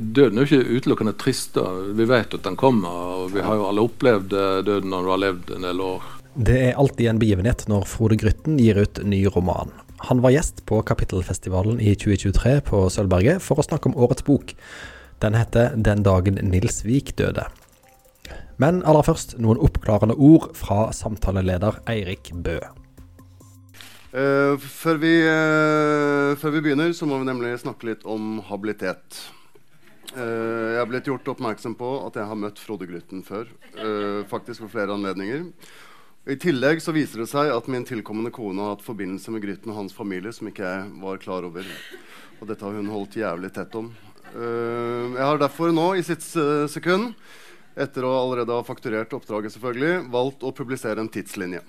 døden er jo ikke utelukkende trist. da. Vi vet at den kommer, og vi har jo alle opplevd eh, døden når du har levd en del år. Det er alltid en begivenhet når Frode Grytten gir ut ny roman. Han var gjest på Kapittelfestivalen i 2023 på Sølvberget for å snakke om årets bok. Den heter 'Den dagen Nils Vik døde'. Men aller først noen oppklarende ord fra samtaleleder Eirik Bø. Uh, før, vi, uh, før, vi, begynner, så må vi nemlig snakke litt om habilitet. Uh, jeg er blitt gjort oppmerksom på at jeg har møtt Frode Grytten før. faktisk ved flere anledninger. I tillegg så viser det seg at min tilkommende kone har hatt forbindelse med Grytten og hans familie som ikke jeg var klar over. Og dette har hun holdt jævlig tett om. jeg har derfor nå, i sitt sekund, etter å allerede ha fakturert oppdraget, selvfølgelig, valgt å publisere en tidslinje.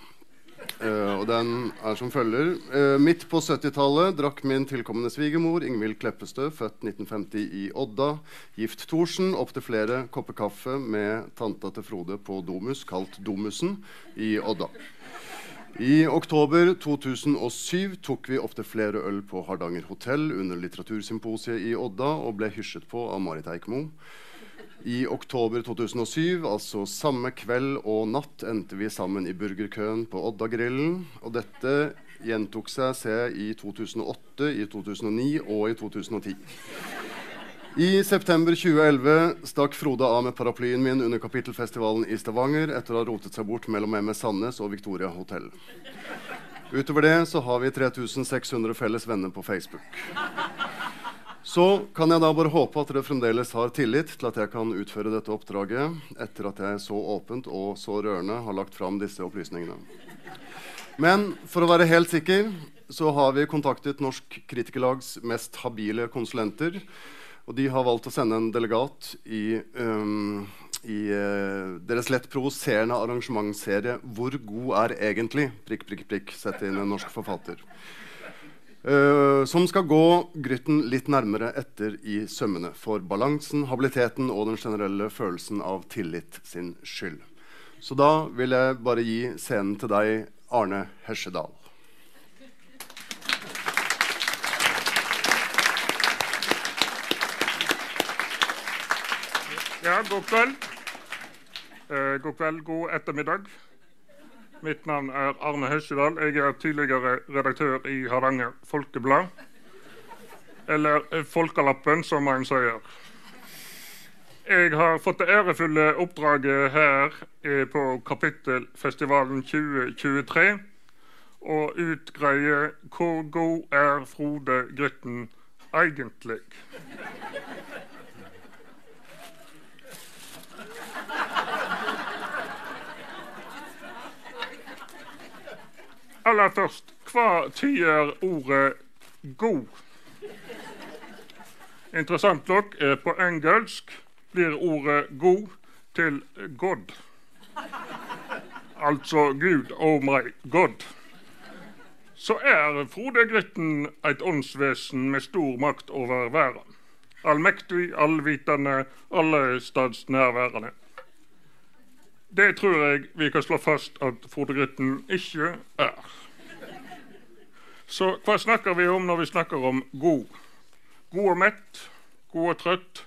Uh, og den er som følger. Uh, midt på 70-tallet drakk min tilkommende svigermor Ingvild Kleppestø, født 1950 i Odda, gift Thorsen, opptil flere kopper kaffe med tanta til Frode på Domus, kalt Domusen, i Odda. I oktober 2007 tok vi opptil flere øl på Hardanger hotell under litteratursymposiet i Odda og ble hysjet på av Marit Eikmo. I oktober 2007, altså samme kveld og natt, endte vi sammen i burgerkøen på Oddagrillen. Og dette gjentok seg se i 2008, i 2009 og i 2010. I september 2011 stakk Frode av med paraplyen min under Kapittelfestivalen i Stavanger etter å ha rotet seg bort mellom MS Sandnes og Victoria hotell. Utover det så har vi 3600 felles venner på Facebook. Så kan jeg da bare håpe at dere fremdeles har tillit til at jeg kan utføre dette oppdraget etter at jeg så åpent og så rørende har lagt fram disse opplysningene. Men for å være helt sikker så har vi kontaktet Norsk Kritikerlags mest habile konsulenter. Og de har valgt å sende en delegat i, um, i uh, deres lett provoserende arrangementsserie 'Hvor god er egentlig?' prikk, prikk, prikk, sett inn en norsk forfatter. Uh, som skal gå Grytten litt nærmere etter i sømmene for balansen, habiliteten og den generelle følelsen av tillit sin skyld. Så da vil jeg bare gi scenen til deg, Arne Hesjedal. Ja, god kveld. Uh, god kveld, god ettermiddag. Mitt navn er Arne Hesjedal. Jeg er tidligere redaktør i Hardanger Folkeblad. Eller Folkelappen, som man sier. Jeg har fått det ærefulle oppdraget her eh, på Kapittelfestivalen 2023 å utgreie hvor god er Frode Grytten egentlig. Aller først, hva tyder ordet 'god'? Interessant nok, eh, på engelsk blir ordet 'god' til 'god'. Altså Gud oh my God. Så er Frode Grytten et åndsvesen med stor makt over verden. Allmektig, allvitende, allestedsnærværende. Det tror jeg vi kan slå fast at Frode ikke er. Så hva snakker vi om når vi snakker om god? God og mett, god og trøtt,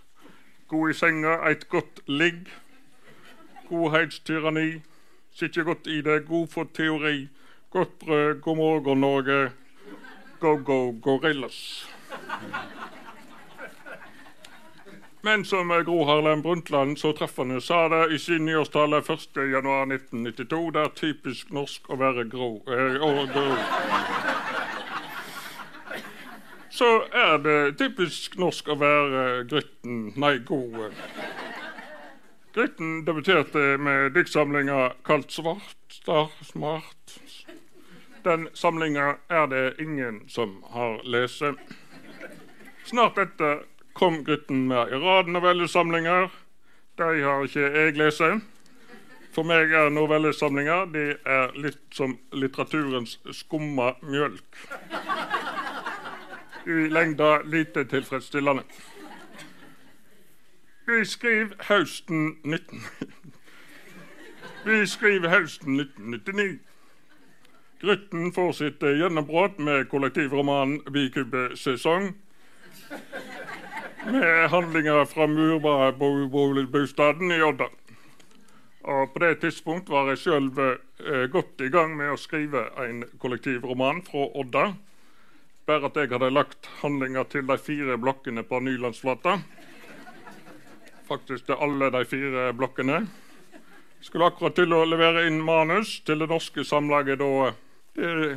god i senga, et godt ligg. Godhetstyranni, sitter godt i det, god for teori. Godt brød, god morgen, Norge. Go, go, gorillas. Men som Gro Harlem Brundtland så treffende sa det i sin nyårstale 1.1.1992, det er typisk norsk å være grå. Eh, grå. Så er det typisk norsk å være Grytten Nei, god. Grytten debuterte med diktsamlinga kalt Svart, star, smart. Den samlinga er det ingen som har lest. Snart etter kom gutten med i rad novellesamlinger. De har ikke jeg lest. For meg er novellesamlinger de er litt som litteraturens skumma mjølk. I lengda lite tilfredsstillende. Vi skriver høsten 19... Vi skriver høsten 1999. Grytten får sitt gjennombrudd med kollektivromanen 'Bikube sesong'. Med handlinger fra murbostaden i Odda. Og på det tidspunkt var jeg sjøl eh, godt i gang med å skrive en kollektivroman fra Odda. Bare at jeg hadde lagt handlinger til de fire blokkene på Nylandsflata. Faktisk til alle de fire blokkene. Skulle akkurat til å levere inn manus til det norske samlaget da. Det,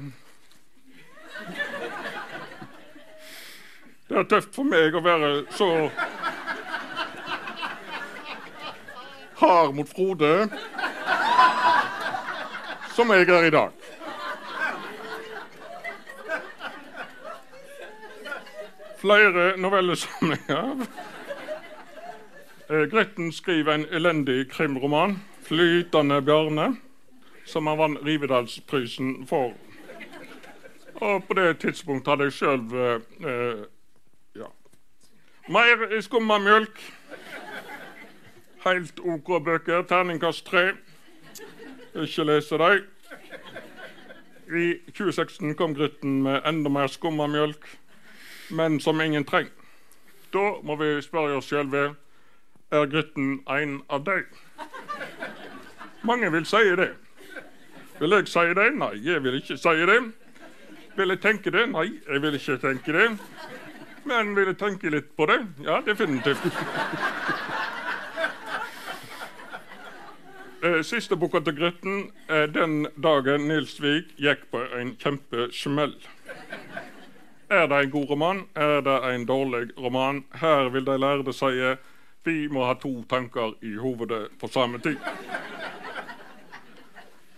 det er tøft for meg å være så hard mot Frode som jeg er i dag. Flere novellesamlinger. Eh, Gretten skriver en elendig krimroman, 'Flytende Bjarne', som han vant Rivedalsprisen for. Og på det tidspunktet hadde jeg sjøl. Mer skummamjølk. Helt OK bøker. Terningkast tre. Ikke lese dem. I 2016 kom Grytten med enda mer skummamjølk, men som ingen trenger. Da må vi spørre oss sjøl er Grytten en av dem. Mange vil si det. Vil jeg si det? Nei, jeg vil ikke si det. Vil jeg tenke det? Nei, jeg vil ikke tenke det. Men vil jeg tenke litt på det? Ja, definitivt. Eh, Siste boka til Grytten er den dagen Nils Vik gikk på en kjempesmell. Er det en god roman? Er det en dårlig roman? Her vil de lærde si vi må ha to tanker i hovedet på samme tid.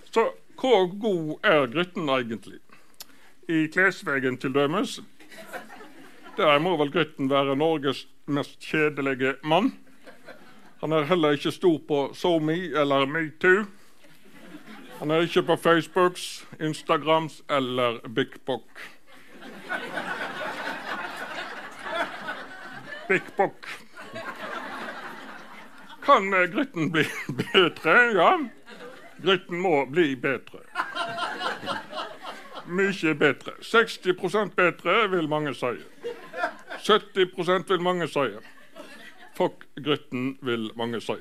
Så hvor god er Grytten egentlig? I klesveggen til dømes. Der må vel gutten være Norges mest kjedelige mann. Han er heller ikke stor på SoMe eller Metoo. Han er ikke på Facebooks, Instagrams eller BikBok. BikBok. Kan eh, Grytten bli bedre? Ja. Grytten må bli bedre. Mye bedre. 60% bedre, vil mange si. 70% vil mange si. Fuck Grytten, vil mange si.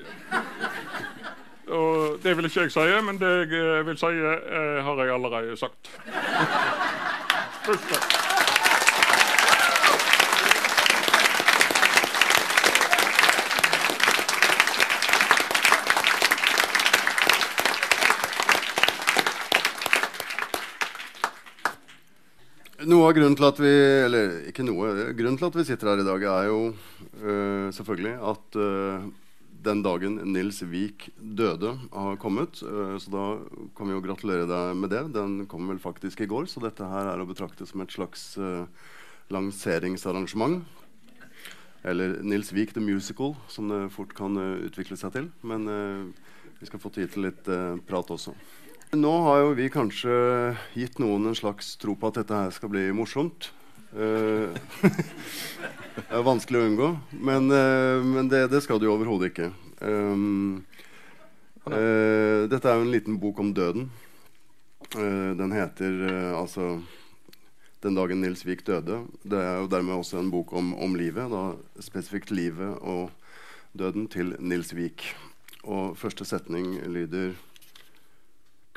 Og det vil ikke jeg si, men det jeg vil si, eh, har jeg allerede sagt. Tusen Noe av grunnen til at vi Eller ikke noe. Grunnen til at vi sitter her i dag, er jo uh, selvfølgelig at uh, den dagen Nils Vik døde, har kommet. Uh, så da kan vi jo gratulere deg med det. Den kom vel faktisk i går, så dette her er å betrakte som et slags lanseringsarrangement. Eller Nils Vik the Musical, som det fort kan utvikle seg til. Men vi skal få tid til litt prat også. Nå har jo vi kanskje gitt noen en slags tro på at dette her skal bli morsomt. Uh, det er vanskelig å unngå, men, uh, men det, det, skal det jo overhodet ikke. Um, uh, dette er jo en liten bok om døden. den heter altså 'Den dagen Nils Vik døde'. Det er jo dermed også en bok om, om livet. Da, spesifikt livet og døden til Nils Vik. Og første setning lyder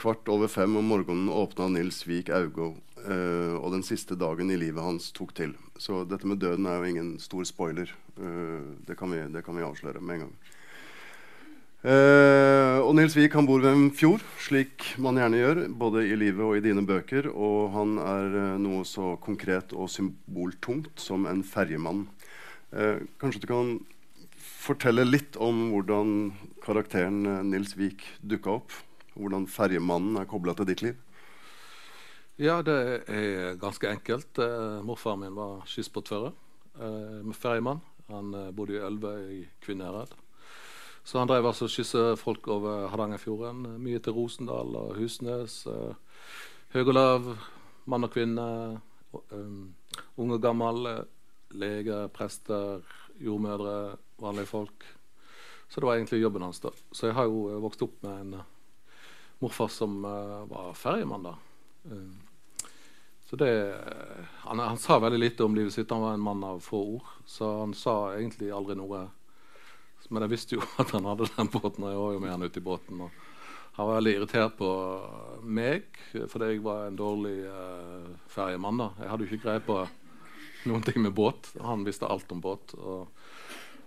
Kvart over fem om morgenen åpna Nils Vik Augo, uh, og den siste dagen i livet hans tok til. Så dette med døden er jo ingen stor spoiler. Uh, det, kan vi, det, kan vi, avsløre med en gang. Uh, og Nils Vik han bor ved en fjord, slik man gjerne gjør, både i livet og i dine bøker. Og han er noe så konkret og symboltungt som en ferjemann. kanskje du kan fortelle litt om hvordan karakteren Nils Vik dukka opp? Hvordan ferjemannen er kobla til ditt liv? Ja, det er ganske enkelt. Eh, morfaren min var skissportfører eh, med ferjemann. Han eh, bodde i Ølve i Kvinnherad. Så han drev altså skissefolk over Hardangerfjorden. Eh, mye til Rosendal og Husnes. Eh, mann og kvinne. Unge og gammel. Leger, prester, jordmødre, vanlige folk. Så det var egentlig jobben hans. da. Så jeg har jo vokst opp med en morfar som uh, var ferjemann, da. Uh, Så det, han, han, sa veldig lite om livet sitt. Han var en mann av få ord. Så han sa egentlig aldri noe. Men jeg visste jo at han hadde den båten, og jeg var jo med han ute i båten. Og han var veldig irritert på meg fordi jeg var en dårlig uh, ferjemann. Jeg hadde jo ikke greie på noen ting med båt. Han visste alt om båt. Og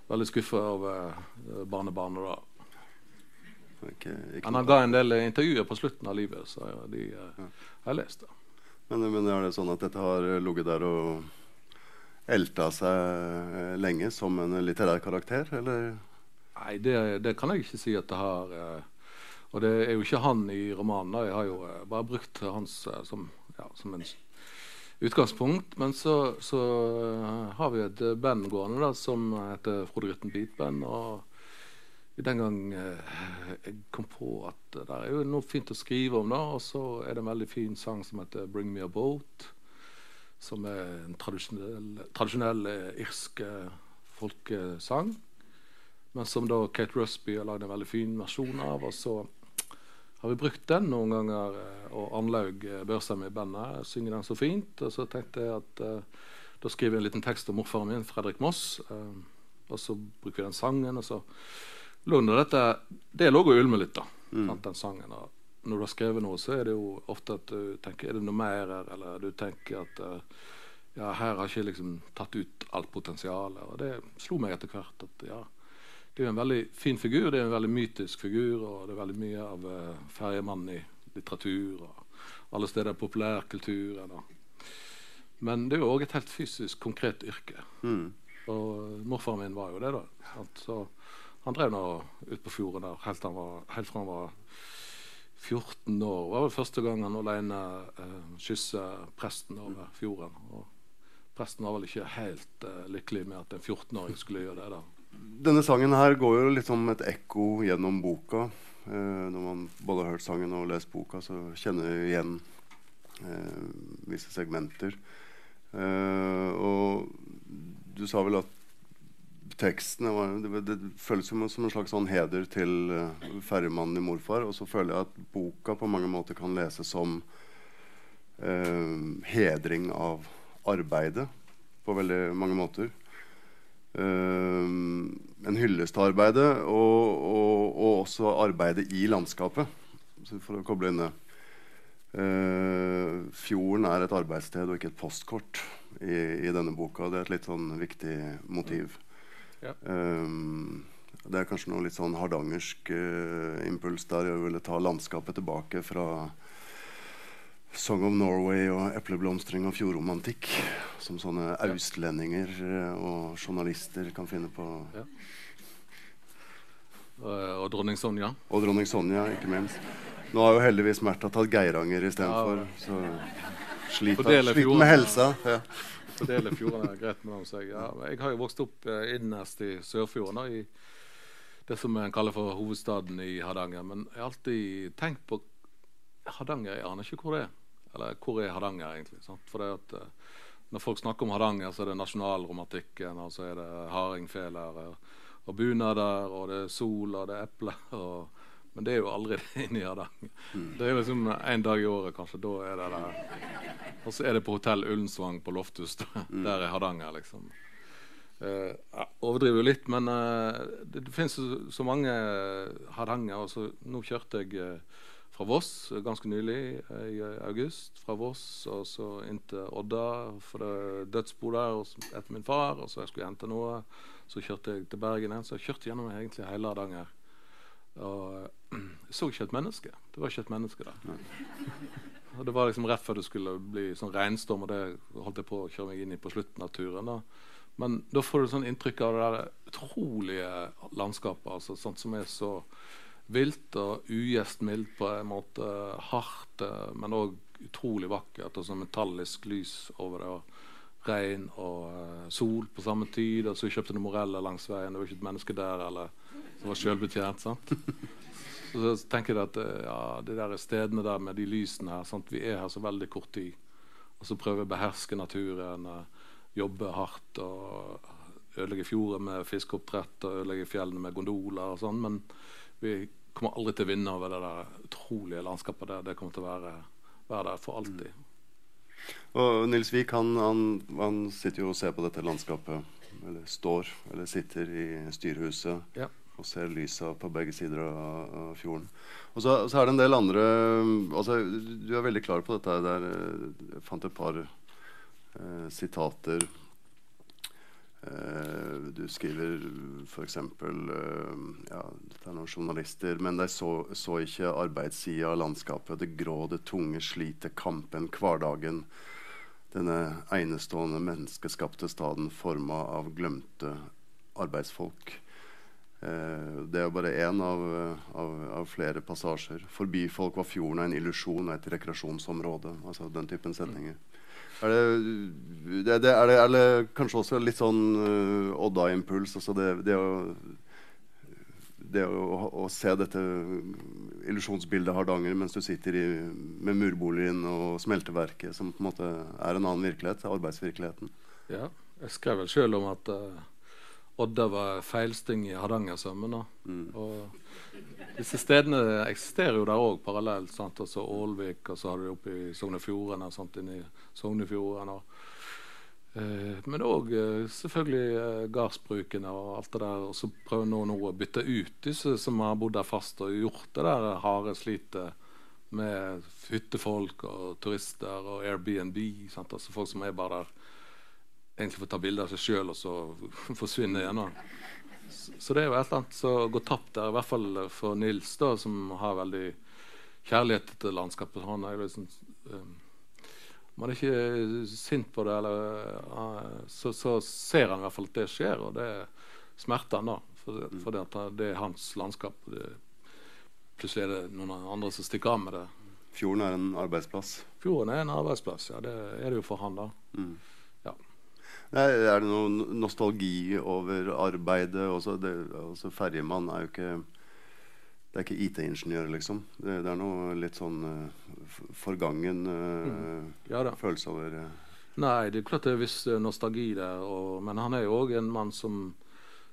veldig skuffa over uh, barnebarnet da. Ikke, ikke han ga en del intervjuer på slutten av livet, så de ja. har lest. det. Men, men er det sånn at dette har ligget der og elta seg lenge som en litterær karakter, eller? Nei, det, det, kan jeg ikke si at det har. Eh, og det er jo ikke han i romanen. Jeg har jo eh, bare brukt hans eh, som, ja, som en utgangspunkt. Men så, så har vi et band gående da, som heter Frode Rytten Beat Band. Og den gang jeg kom på at det er jo noe fint å skrive om, da. Og så er det en veldig fin sang som heter 'Bring Me A Boat'. Som er en tradisjonell, tradisjonell irsk folkesang. Men som da Kate Rusby har lagd en veldig fin versjon av. Og så har vi brukt den noen ganger, eh, og Arnlaug eh, Børsheim i bandet synger den så fint. Og så tenkte jeg at uh, da skriver jeg en liten tekst om morfaren min, Fredrik Moss. Uh, og så bruker vi den sangen. Og så lå dette Det lå og ulmer litt, da. Mm. Den sangen. Og når du har skrevet noe, så er det jo ofte at du tenker Er det noe mer her? Eller du tenker at uh, ja, her har ikke liksom tatt ut alt potensialet. Og det slo meg etter hvert at ja, det er jo en veldig fin figur. Det er en veldig mytisk figur, og det er veldig mye av uh, ferjemannen i litteratur og alle steder populærkulturen. Men det er jo òg et helt fysisk, konkret yrke. Mm. Og morfaren min var jo det, da. Så han drev nå ute på fjorden der helt, var, helt fra han var 14 år. Det var vel første gang han alene uh, kysset presten over fjorden. Og presten var vel ikke helt uh, lykkelig med at en 14-åring skulle gjøre det. da denne sangen her går jo litt som et ekko gjennom boka. Eh, når man både har hørt sangen og lest boka, så kjenner vi igjen eh, visse segmenter. Eh, og du sa vel at teksten var, det, det, føles som, som en slags sånn heder til uh, ferjemannen i morfar. Og så føler jeg at boka på mange måter kan leses som uh, hedring av arbeidet på veldig mange måter. Uh, en hyllest til arbeidet, og, og, og, også arbeidet i landskapet. for å koble inn det. Uh, fjorden er et arbeidssted og ikke et postkort i, i, denne boka. Det er et litt sånn viktig motiv. Ja. Um, det er kanskje noe litt sånn hardangersk uh, impuls der. Jeg ville ta landskapet tilbake fra Song of Norway og epleblomstring og fjordromantikk. Som sånne ja. austlendinger eh, og journalister kan finne på. Ja. Og, dronning Sonja. Og dronning Sonja, ikke minst. Nå har jo heldigvis Märtha tatt Geiranger istedenfor. Ja. Så sliter, sliter med helsa. Ja. Fordele fjordene greit mellom seg. Ja, jeg har jo vokst opp eh, innerst i Sørfjorden. i det som en kaller for hovedstaden i Hardanger. Men jeg har alltid tenkt på Hardanger. Jeg aner ikke hvor det er. Eller hvor er Hardanger, egentlig? Sant? For det at uh, Når folk snakker om Hardanger, så er det nasjonalromantikken, og så er det hardingfeler og bunader, og det er sol, og det er epler. Og, men det er jo aldri det inne i Hardanger. Mm. Det er liksom en dag i året, kanskje. Da er det der. Og så er det på hotell Ullensvang på Loftus. Mm. Der er Hardanger, liksom. Uh, overdriver jo litt, men uh, det, det finnes så, så mange Hardanger. Og så, nå kjørte jeg uh, fra Voss ganske nylig, eh, i august. Fra Voss og så inn til Odda, for det dødsbo der etter min far. Og så jeg skulle hente noe. Så kjørte jeg til Bergen igjen. Så jeg kjørte gjennom egentlig hele Hardanger. Og jeg så ikke et menneske. Det var ikke et menneske der. Og det var liksom rett før det skulle bli sånn regnstorm, og det holdt jeg på å kjøre meg inn i på slutten av turen. da. Men da får du sånn inntrykk av det der utrolige landskapet altså, sånt som er så vilt og ugjestmildt på en måte. Hardt, eh, men òg utrolig vakkert. Og sånn metallisk lys over det. og Regn og uh, sol på samme tid. Og så kjøpte du moreller langs veien. Det var ikke et menneske der eller, som var sjølbetjent. sant? Så, tenker jeg at eh, ja, de der stedene der med de lysene her sant? Vi er her så veldig kort tid. Og så prøver vi å beherske naturen. Jobbe hardt og ødelegge fjorden med fiskeoppdrett og ødelegge fjellene med gondoler og sånn. Men vi kommer aldri til å vinne over det der utrolige landskapet der. Det kommer til å være, være der for alltid. Og Nils Wiik han, han, han, sitter jo og ser på dette landskapet. Eller står, eller sitter i styrehuset ja. Og ser lysa på begge sider av, av fjorden. Og så, så, er det en del andre altså, Du er veldig klar på dette. Der, jeg fant et par eh, sitater. Eh, du skriver f.eks. Eh, ja, Dette er noen journalister Men de så, så ikke arbeidssida av landskapet. Det grå, det tunge slitet, kampen, hverdagen denne enestående menneskeskapte staden forma av glemte arbeidsfolk. Eh, det er bare én av, av, av, flere passasjer. Forbi folk var fjorden en illusjon, et rekreasjonsområde. Altså den typen setninger. Er det, det, det, er, det, er det, kanskje også litt sånn uh, Odda-impuls? Altså det, det, å det å, å, se dette illusjonsbildet Hardanger mens du sitter i, med murboligen og smelteverket, som på en måte er en annen virkelighet, arbeidsvirkeligheten. Ja, jeg skrev vel sjøl om at uh, Odda var feilsting i Hardangersømmen. Mm. Og disse stedene eksisterer jo der òg parallelt. Sant? Altså Ålvik, og så har du det oppe i Sogn og Fjordane, inni Sognefjorden. Og, Eh, men òg eh, selvfølgelig eh, gardsbrukene og alt det der. Og så prøver nå, nå å bytte ut disse som har bodd der fast og gjort det der harde slitet med hyttefolk og turister og Airbnb. Sant? Altså folk som er bare der egentlig få ta bilde av seg sjøl og så forsvinne igjen. Så, så det er jo et eller annet som går tapt der, i hvert fall for Nils, da, som har veldig kjærlighet til landskapet. Han er liksom um, man er ikke sint på det, eller, så, så, ser han i hvert fall at det skjer, og det smerter han da. For, for det, det, er hans landskap. Det, plutselig er det noen andre som stikker av med det. Fjorden er en arbeidsplass? Fjorden er en arbeidsplass, ja. Det er det jo for han, da. Mm. Er det noe nostalgi over arbeidet? Også det, altså Ferjemann er jo ikke det er ikke IT-ingeniør, liksom. Det, det, er noe litt sånn uh, forgangen uh, mm. ja, følelse over uh. Nei, det er klart det er viss nostalgi der. Og, men han er jo òg en mann som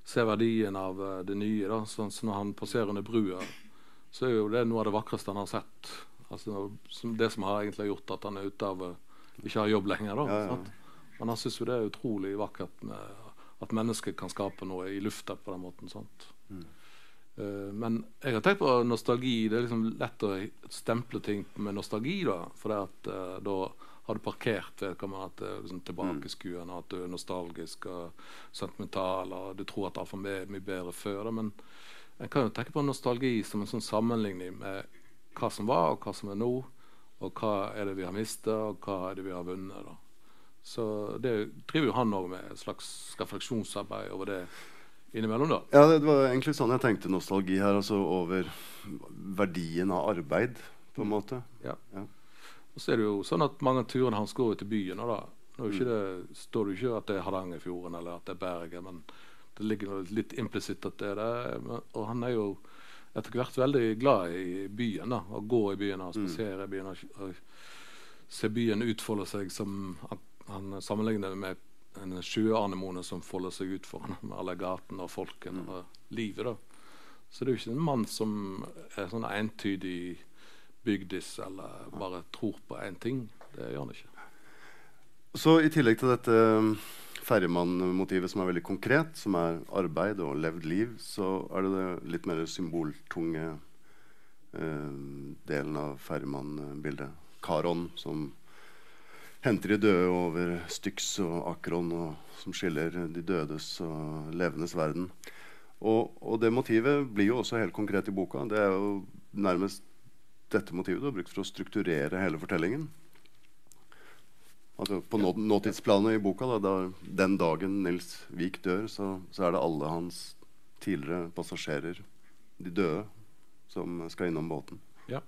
ser verdien av det nye. da, sånn så Når han passerer under brua, så er jo det noe av det vakreste han har sett. Altså Det som har egentlig gjort at han er ute av ikke har jobb lenger. da, ja, ja. Men han syns jo det er utrolig vakkert med at mennesket kan skape noe i lufta på den måten. sant? Mm. Uh, men jeg har tenkt på nostalgi. Det er liksom lett å stemple ting med nostalgi. da For det at uh, da har du parkert vedkommende at det er liksom tilbakeskuende, at du er nostalgisk og sentimental, og du tror at alt var mye, mye bedre før. Da. Men jeg kan jo tenke på nostalgi som en sånn sammenligning med hva som var, og hva som er nå. Og hva er det vi har mista, og hva er det vi har vunnet. da Så det driver jo han òg med, et slags refleksjonsarbeid over det innimellom, da. Ja, det var egentlig sånn jeg tenkte nostalgi her. Altså over verdien av arbeid, på en mm. måte. Ja. ja. Og så er det jo sånn at mange av turene hans går til byen. Og da Nå mm. det, står det jo ikke at det er Hardangerfjorden eller at det er Bergen, men det ligger litt implisitt at det er det. Og han er jo etter hvert veldig glad i byen. da, Å gå i byen og spasere i byen. Og, se byen utfolde seg som han, han sammenligner det med en sjøanemone som folder seg ut foran med alle gatene og folkene mm. og livet. da. Så det er jo ikke en mann som er sånn entydig bygdis eller bare tror på én ting. Det gjør han ikke. Så i tillegg til dette um, ferjemannmotivet som er veldig konkret, som er arbeid og levd liv, så er det det litt mer symboltunge eh, delen av ferjemannbildet. Karon som henter de døde over Styx og Akron, og, som skiller de dødes og levendes verden. Og, og, det motivet blir jo også helt konkret i boka. Det er jo nærmest dette motivet du har brukt for å strukturere hele fortellingen. Altså På nå, nåtidsplanet i boka, da, da, den dagen Nils Vik dør, så, så, er det alle hans tidligere passasjerer, de døde, som skal innom båten. Ja.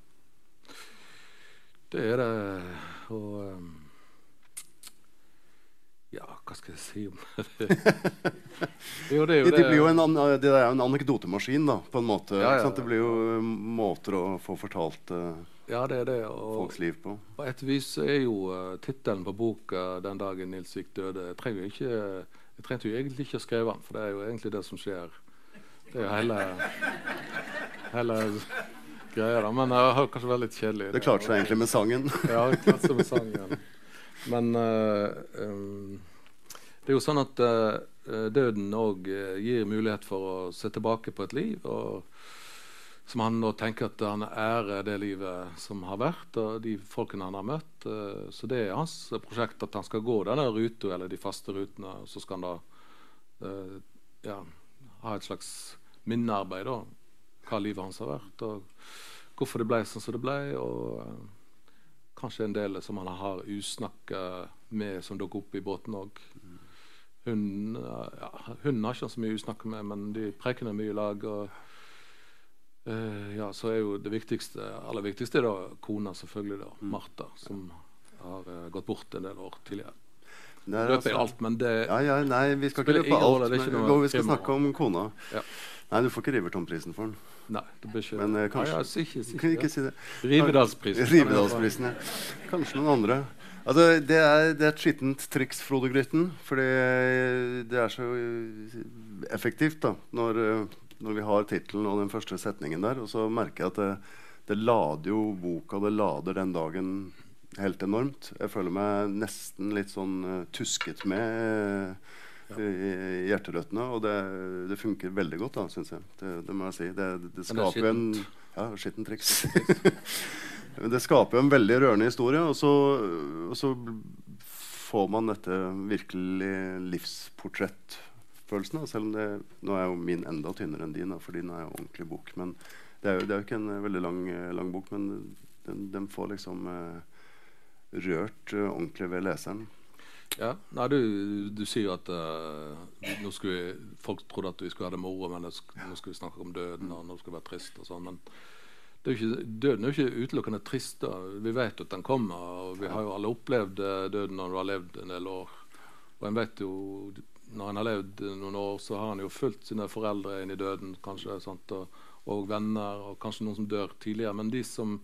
Det er det. Og um hva skal jeg si om det? jo, det, er jo det, det blir jo en, det er en anekdotemaskin, da, på en måte. Ja, ja. Det blir jo eh, måter å få fortalt uh, ja, det er det. Og folks liv på. På et vis er jo uh, tittelen på boka 'Den dagen Nils Vik døde' Jeg trenger ikke jeg trengte jo egentlig ikke å skrive den, for det er jo egentlig det som skjer. Det er jo hele, hele greia. da, Men jeg har kanskje vært litt kjedelig. Det klarte seg egentlig med sangen. ja, det klarte seg med sangen. Men uh, um, det er jo sånn at uh, døden òg gir mulighet for å se tilbake på et liv. og som han nå tenker at han ærer det livet som har vært, og de folkene han har møtt. Uh, så det er hans prosjekt at han skal gå denne ruta, eller de faste rutene. Og så skal han da ja, ha et slags minnearbeid, da. Hva livet hans har vært, og hvorfor det ble sånn som det ble. Og kanskje en del som han har usnakka med, som dukker opp i båten òg. Hun, ja, har ikke så mye usnakka med, men de preker mye i lag. og Uh, ja, så er jo det viktigste, aller viktigste er da kona, selvfølgelig. da, mm. Martha, som har uh, gått bort en del år tidligere. Løper altså, i alt, men det ja, ja, Nei, vi skal ikke løpe alt. Men, vi skal snakke om kona. Ja. Nei, du får ikke Riverton-prisen for den. Nei, det blir ikke Men uh, kanskje ja, ja, ikke, Kan ikke si det. Rivedalsprisen. Rivedalsprisen, ja. Kanskje noen andre. Altså, det, er, det er et skittent triks, Frode Grytten. Fordi det er så effektivt da, når når vi har tittelen og den første setningen der. Og så merker jeg at det, det lader jo boka det lader den dagen helt enormt. Jeg føler meg nesten litt sånn uh, tusket med uh, i, i hjerterøttene. Og det, det, funker veldig godt, da, syns jeg. Det, det, må jeg si. Det, det skaper en Ja, skittent triks. det skaper jo en veldig rørende historie, og så, og så får man dette virkelig livsportrett følelsen. Selv om det, nå er jo min enda tynnere enn din, fordi den er jo ordentlig bok. Men det er jo, det er jo ikke en uh, veldig lang, uh, lang, bok, men den, den får liksom uh, rørt ordentlig ved leseren. Ja, nei, du, du sier at nå skulle vi, folk trodde at vi skulle ha det moro, men nå skulle vi snakke om døden, og nå skulle vi være trist og sånn. men er ikke, døden er jo ikke utelukkende trist. da. Vi vet at den kommer. og Vi har jo alle opplevd døden når du har levd en del år. Og en vet jo når en har levd noen år, så har han jo fulgt sine foreldre inn i døden, kanskje, og, og, venner, og kanskje noen som dør tidligere. Men de som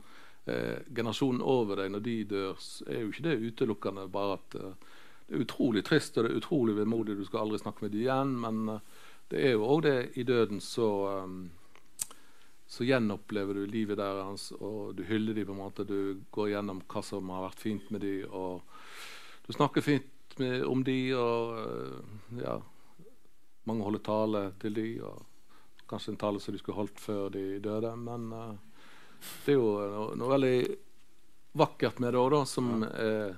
eh, generasjonen over deg, når de dør, er jo ikke det utelukkende bare at eh, det er utrolig trist og det er utrolig vemodig, du skal aldri snakke med dem igjen. Men eh, det er jo òg det i døden så um, så gjenopplever du livet deres, og du hyller dem på en måte. Du går gjennom hva som har vært fint med dem, og du snakker fint med, om de, og eh, ja, mange holder tale til de, og kanskje en tale som de skulle holdt før de døde. Men uh, det er jo noe, noe, veldig vakkert med det òg, som er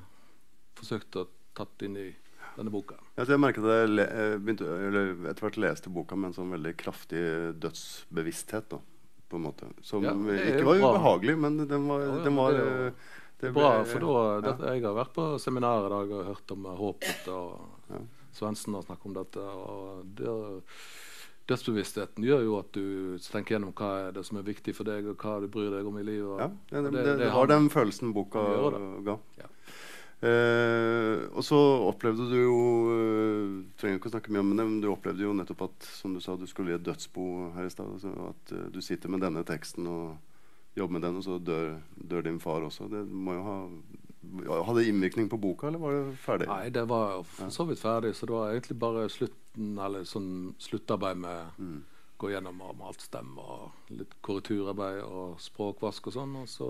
forsøkt å tatt inn i denne boka. Ja, jeg merket at jeg begynte, etter hvert leste boka med en sånn veldig kraftig dødsbevissthet. da på en måte. Som ja, ikke var ubehagelig, men den var, ja, den var det er bra, for da, det, Jeg har vært på seminar i dag og hørt om håpet. og ja. Svendsen har snakket om dette. og det, Dødsbevisstheten gjør jo at du tenker gjennom hva er det som er viktig for deg, og hva du bryr deg om i livet. ja, det, det, det, det var den følelsen boka ga. Ja. Eh, og så opplevde du jo uh, trenger ikke å snakke mye om det, men du opplevde jo nettopp at som du sa, du skulle i et dødsbo her i stad. Altså at uh, du sitter med denne teksten og jobber med den, og så dør, dør, din far også. Det må jo ha Hadde innvirkning på boka, eller var det ferdig? Nei, det var for så vidt ferdig. Så det var egentlig bare slutten, eller sånn sluttarbeid med mm. Gå gjennom om alt stemmer, og litt korrekturarbeid og språkvask og sånn. Og så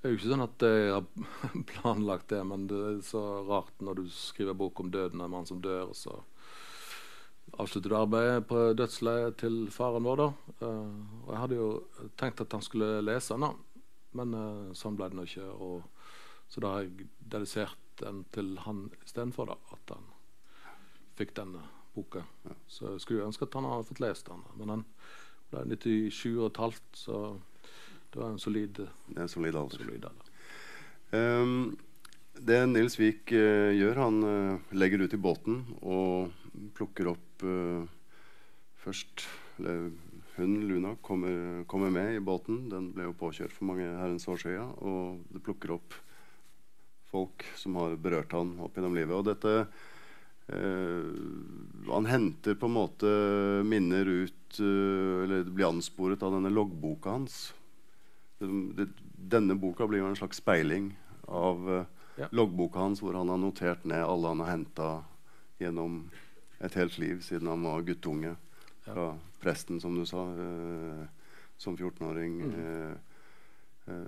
det er jo ikke sånn at jeg har planlagt det, men det er så rart når du skriver bok om døden, en mann som dør, og så avslutter du arbeidet på dødsleiet til faren vår. da. Uh, og Jeg hadde jo tenkt at han skulle lese den, da. men uh, sånn ble det nå ikke. Og, så da har jeg dedisert den til han istedenfor, at han fikk denne boka. Ja. Så jeg skulle ønske at han hadde fått lest den. Men den ble 97,5, så det var en solid, en solid alder. Solid alder. Um, det Nils Vik uh, gjør, han legger ut i båten og plukker opp uh, først eller, Hun, Luna, kommer, kommer, med i båten. Den ble jo påkjørt for mange herrens år siden. Og det plukker opp folk som har berørt han opp gjennom livet. Og dette uh, Han henter på en måte minner ut uh, Eller blir ansporet av denne loggboka hans. Denne boka blir jo en slags speiling av ja. loggboka hans, hvor han har notert ned alle han har henta gjennom et helt liv siden han var guttunge. Fra presten, som du sa, eh, som 14-åring. Mm. Eh, eh,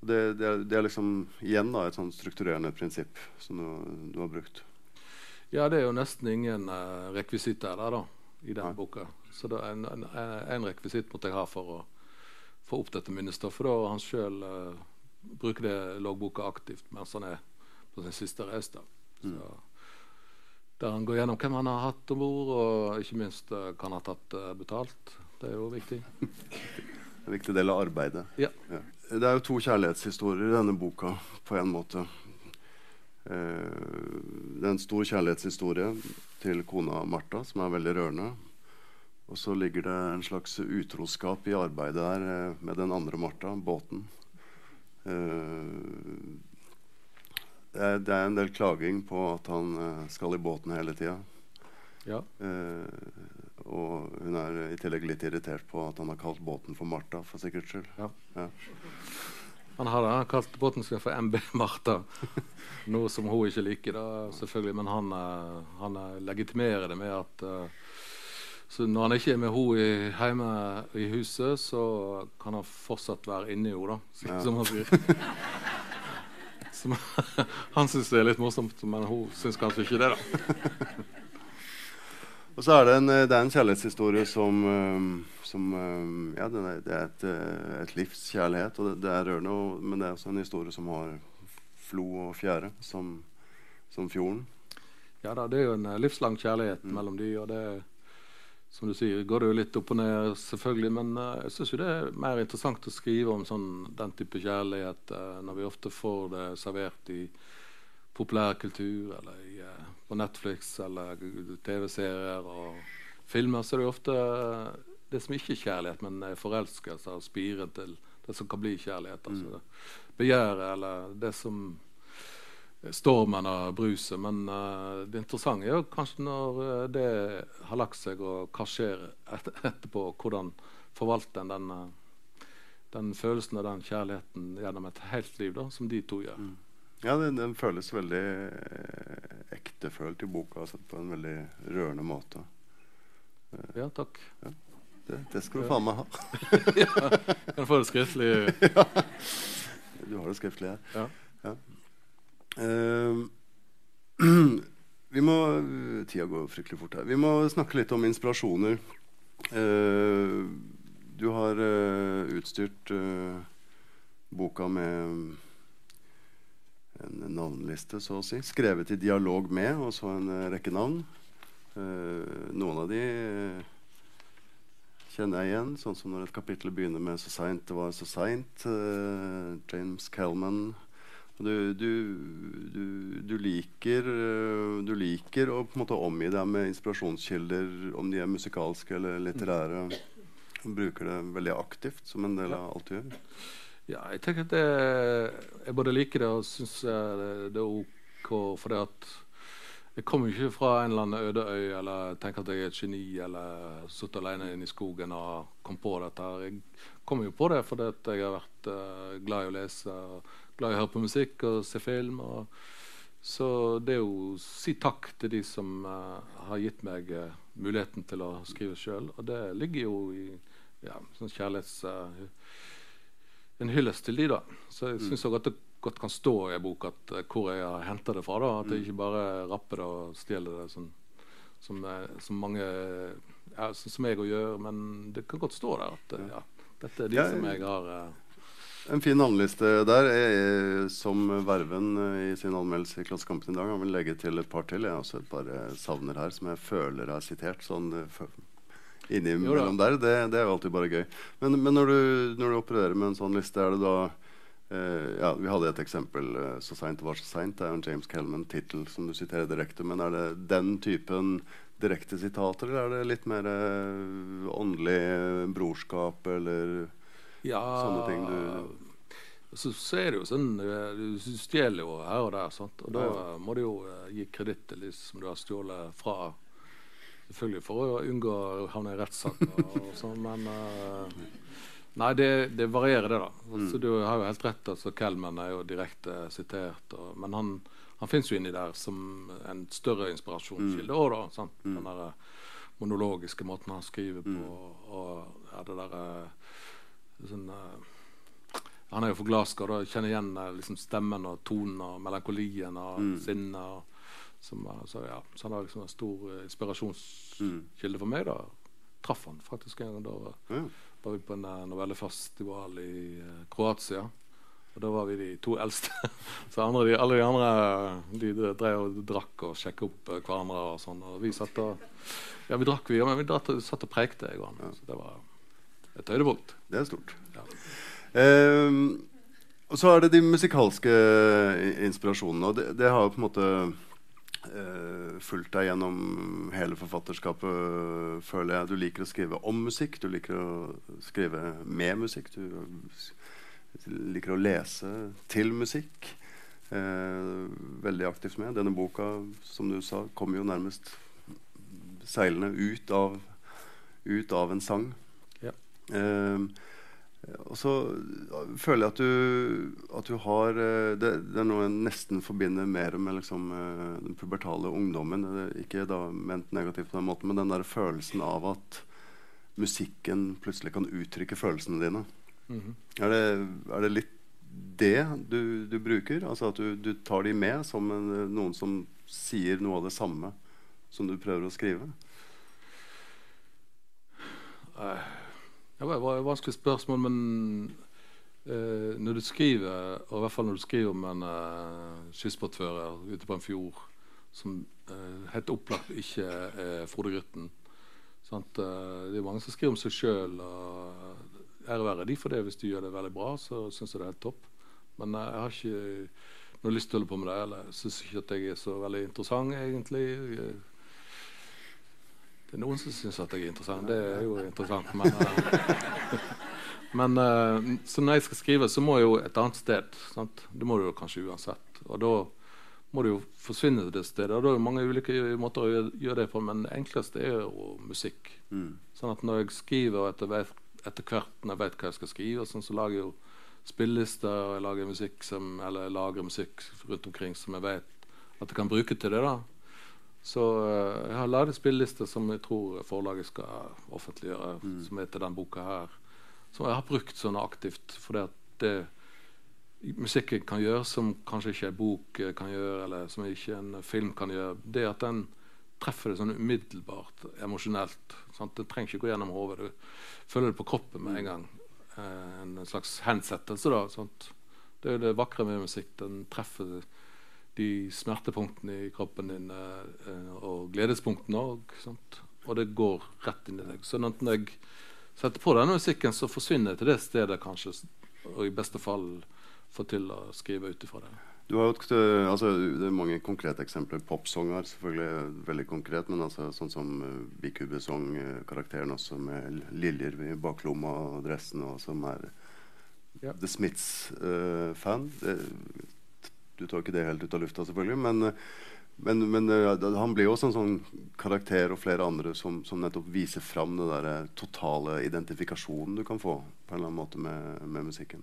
Det, det, er, det, er, liksom igjen da, et sånn strukturerende prinsipp som du, du, har brukt. Ja, det er jo nesten ingen uh, rekvisitter der da, i den Nei. boka. Så det er en, en, en rekvisitt måtte jeg ha for å få opp dette minnestoffet. Da han sjøl uh, bruker det loggboka aktivt mens han er på sin siste reise. Mm. Der han går gjennom hvem han har hatt om bord, og ikke minst uh, hva han har tatt uh, betalt. Det er jo viktig. en viktig del av arbeidet. Ja. ja. Det er jo to kjærlighetshistorier i denne boka, på en måte. Eh, det er en stor kjærlighetshistorie til kona Martha, som er veldig rørende. Og så ligger det en slags utroskap i arbeidet der eh, med den andre Martha, båten. Eh, det er, en del klaging på at han eh, skal i båten hele tida. Ja. Og hun er i tillegg litt irritert på at han har kalt båten for Martha, for sikkerhets skyld. Ja. Ja. Han har da, kalt båten sin for MB Martha, noe som hun ikke liker, da, selvfølgelig. Men han, han legitimerer det med at uh, så når han ikke er med henne hjemme i huset, så kan han fortsatt være inni henne, da, som han sier. Som, han syns det er litt morsomt, men hun syns kanskje ikke det. da. Og så er det en, det er en kjærlighetshistorie som, eh, som eh, Ja, det er, det er et, et, livskjærlighet, og det, det er rørende. Og, men det er også en historie som har flo og fjære, som, som fjorden. Ja da, det er jo en livslang kjærlighet mm. mellom de, og det som du sier, går det jo litt opp og ned, selvfølgelig. Men uh, jeg syns det er mer interessant å skrive om sånn, den type kjærlighet uh, når vi ofte får det servert i populærkultur eller i uh, på Netflix eller TV-serier og filmer, så er det jo ofte det som ikke er kjærlighet, men forelskelse og spiren til det som kan bli kjærlighet. Altså mm. begjæret eller det som stormen og bruset. Men uh, det interessante er jo kanskje når uh, det har lagt seg, og hva skjer et etterpå. Hvordan forvalter en den, den følelsen og den kjærligheten gjennom et helt liv, da, som de to gjør. Mm. Ja, den, den, føles veldig eh, ektefølt i boka, sett på en veldig rørende måte. Eh, ja, takk. Ja, det, det, skal du faen meg ha. ja, kan få det skriftlig? ja. Du har det skriftlig her. Ja. ja. Uh, vi må Tida går fryktelig fort her. Vi må snakke litt om inspirasjoner. Uh, du har uh, utstyrt boka med en navnliste, så å si. Skrevet i dialog med, og så en rekke navn. Noen av de kjenner jeg igjen, sånn som når et kapittel begynner med 'Så seint det var så seint'. James Calman. Du, du, du, du, liker, du liker å på en måte omgi deg med inspirasjonskilder, om de er musikalske eller litterære. Du bruker det veldig aktivt, som en del av alt du gjør. Ja, jeg tenker at det, jeg både liker det og syns det, er OK. For jeg kommer ikke fra en eller annen øde øy eller tenker at jeg er et geni eller sitter alene inne i skogen og kom på dette. Jeg kommer jo på det fordi jeg har vært uh, glad i å lese, glad i å høre på musikk og se film. Og, så det er jo si takk til de som uh, har gitt meg uh, muligheten til å skrive sjøl. Og det ligger jo i ja, sånn kjærlighets en hyllest til de da. Så jeg syns mm. det godt kan stå i en bok at, uh, hvor jeg har henta det fra. da, At jeg mm. ikke bare rapper det og stjeler det sånn, som, uh, som, mange ja, som, jeg òg gjør. Men det kan godt stå der at uh, ja, dette er de som jeg har en fin navneliste der er, som Verven i sin anmeldelse i Klassekampen i dag. Han vil legge til et par til. Jeg har også et par savner her som jeg føler er sitert. sånn innimellom der. Det, det, er jo alltid bare gøy. Men, men når, du, når, du, opererer med en sånn liste, er det da eh, ja, Vi hadde et eksempel. Eh, 'Så seint det var så seint'. Det er jo en James Kelman-tittel som du siterer direkte. Men er det den typen direkte sitater, eller er det litt mer eh, åndelig brorskap eller ja, sånne ting du så, så, er det jo sånn eh, Du stjeler jo her og der, sant? og da ja. må du jo uh, gi kreditt til de som du har stjålet fra Selvfølgelig for å unngå å havne i rettssak og, sånn, men uh, Nei, det, det, varierer, det, da. Altså, mm. Du har jo helt rett. altså Kelman er jo direkte sitert. Og, men han, han fins jo inni der som en større inspirasjonskilde òg, mm. da. Sant? Mm. Den der eh, monologiske måten han skriver på, mm. og, og ja, det derre sånn uh, Han er jo fra Glasgow. da Kjenner igjen uh, liksom, stemmen og tonen og melankolien og Mm. sinnet. og- som, Så, ja, så han var liksom en stor eh, inspirasjonskilde for meg. da Traff han faktisk en gang. Da Ja. var vi på en novellefestival i Kroatia. Og da var vi de to eldste. Så andre, de, alle de andre de drev og drakk og sjekka opp hverandre. Og sånn Og vi satt og Ja, vi drakk, vi, ja, men vi satt og preikte. Jeg og han. Så det var et høydepunkt. Det er stort. Ja. Ehm, og så er det de musikalske inspirasjonene. Og det, det har på en måte eh, fulgt deg gjennom hele forfatterskapet, føler jeg. Du liker å skrive om musikk, du liker å skrive med musikk. Du liker å lese til musikk. Eh, veldig aktivt med. Denne boka, som du sa, kom jo nærmest seilende ut av, ut av en sang. Ehm, og så føler jeg at du, at du har eh, det, det er noe jeg nesten forbinder mer med liksom, eh, den pubertale ungdommen. Ikke da ment negativt på den måten, men den der følelsen av at musikken plutselig kan uttrykke følelsene dine. Mhm. Er det, er det litt det du, du bruker? Altså at du, du tar de med som en, noen som sier noe av det samme som du prøver å skrive? Eh, Det var, et vanskelig spørsmål, men eh, når du skriver, og i hvert fall når du skriver om en uh, skipsbåtfører ute på en fjord som eh, helt opplagt ikke er Frode Grytten sant? Eh, Det er mange som skriver om seg sjøl. Ære være de for det. Hvis de gjør det veldig bra, så syns jeg det er helt topp. Men eh, jeg har ikke noe lyst til å holde på med det. Eller syns ikke at jeg er så veldig interessant, egentlig. Jeg, det er noen som syns at jeg er interessant. Det er jo interessant. Men, eh, men eh, så når jeg skal skrive, så må jeg jo et annet sted. Sant? Det må du jo kanskje uansett. Og da må du jo forsvinne til det stedet. Og da er det mange ulike måter å gjøre, det på, men det enkleste er jo musikk. Mm. Sånn at når jeg skriver, og etter, etter hvert når jeg vet hva jeg skal skrive, sånn, så lager jeg jo spillelister, og jeg lager musikk som, eller jeg lager musikk rundt omkring som jeg vet at jeg kan bruke til det. da så eh, jeg har laget spillelister som jeg tror forlaget skal offentliggjøre, som heter den boka her. Som jeg har brukt sånn aktivt, For det musikken kan gjøre, som kanskje ikke en bok eh, kan gjøre, eller som ikke en film kan gjøre, det at den treffer det sånn umiddelbart, emosjonelt. Sant? Det trenger ikke gå gjennom hodet. Du føler det på kroppen med en gang. Eh, en slags hensettelse, da. Sant? Det er jo det vakre med musikk. Den treffer de smertepunktene i kroppen din eh, eh, og gledespunktene òg. Og det går rett inn i deg. Sånn at når jeg setter på denne musikken, så forsvinner jeg til det stedet, kanskje, og i beste fall får til å skrive ut ifra det. Du har jo altså, det er mange konkrete eksempler. Popsanger selvfølgelig veldig konkret, men altså, sånn som uh, Bikube-song-karakteren også, med liljer i baklomma og dressen, og som er Ja. The Smiths-fan. Du tar ikke det helt ut av lufta, selvfølgelig, men, men, men øh, han blir jo også en sånn karakter og flere andre som, som nettopp viser fram den der totale identifikasjonen du kan få på en eller annen måte med, med musikken.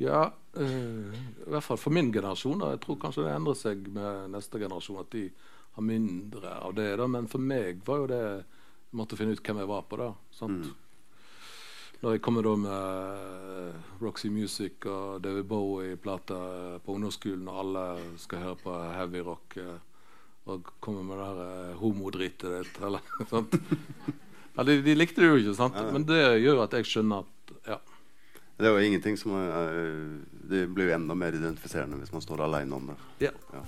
Ja, øh, i hvert fall for min generasjon. Da. Jeg tror kanskje det endrer seg med neste generasjon, at de har mindre av det. Da. Men for meg var jo det Jeg måtte finne ut hvem jeg var på. da sant? Når jeg kommer da med Roxy Music og David Bowie-plater på ungdomsskolen, og alle skal høre på heavy rock, eh, og kommer med det der eh, homodritet ditt, eller sant? Ja, de, de likte det jo ikke, sant? men det gjør at jeg skjønner at ja, Det er jo ingenting som er, Det blir jo enda mer identifiserende hvis man står aleine om det. ja. Ja.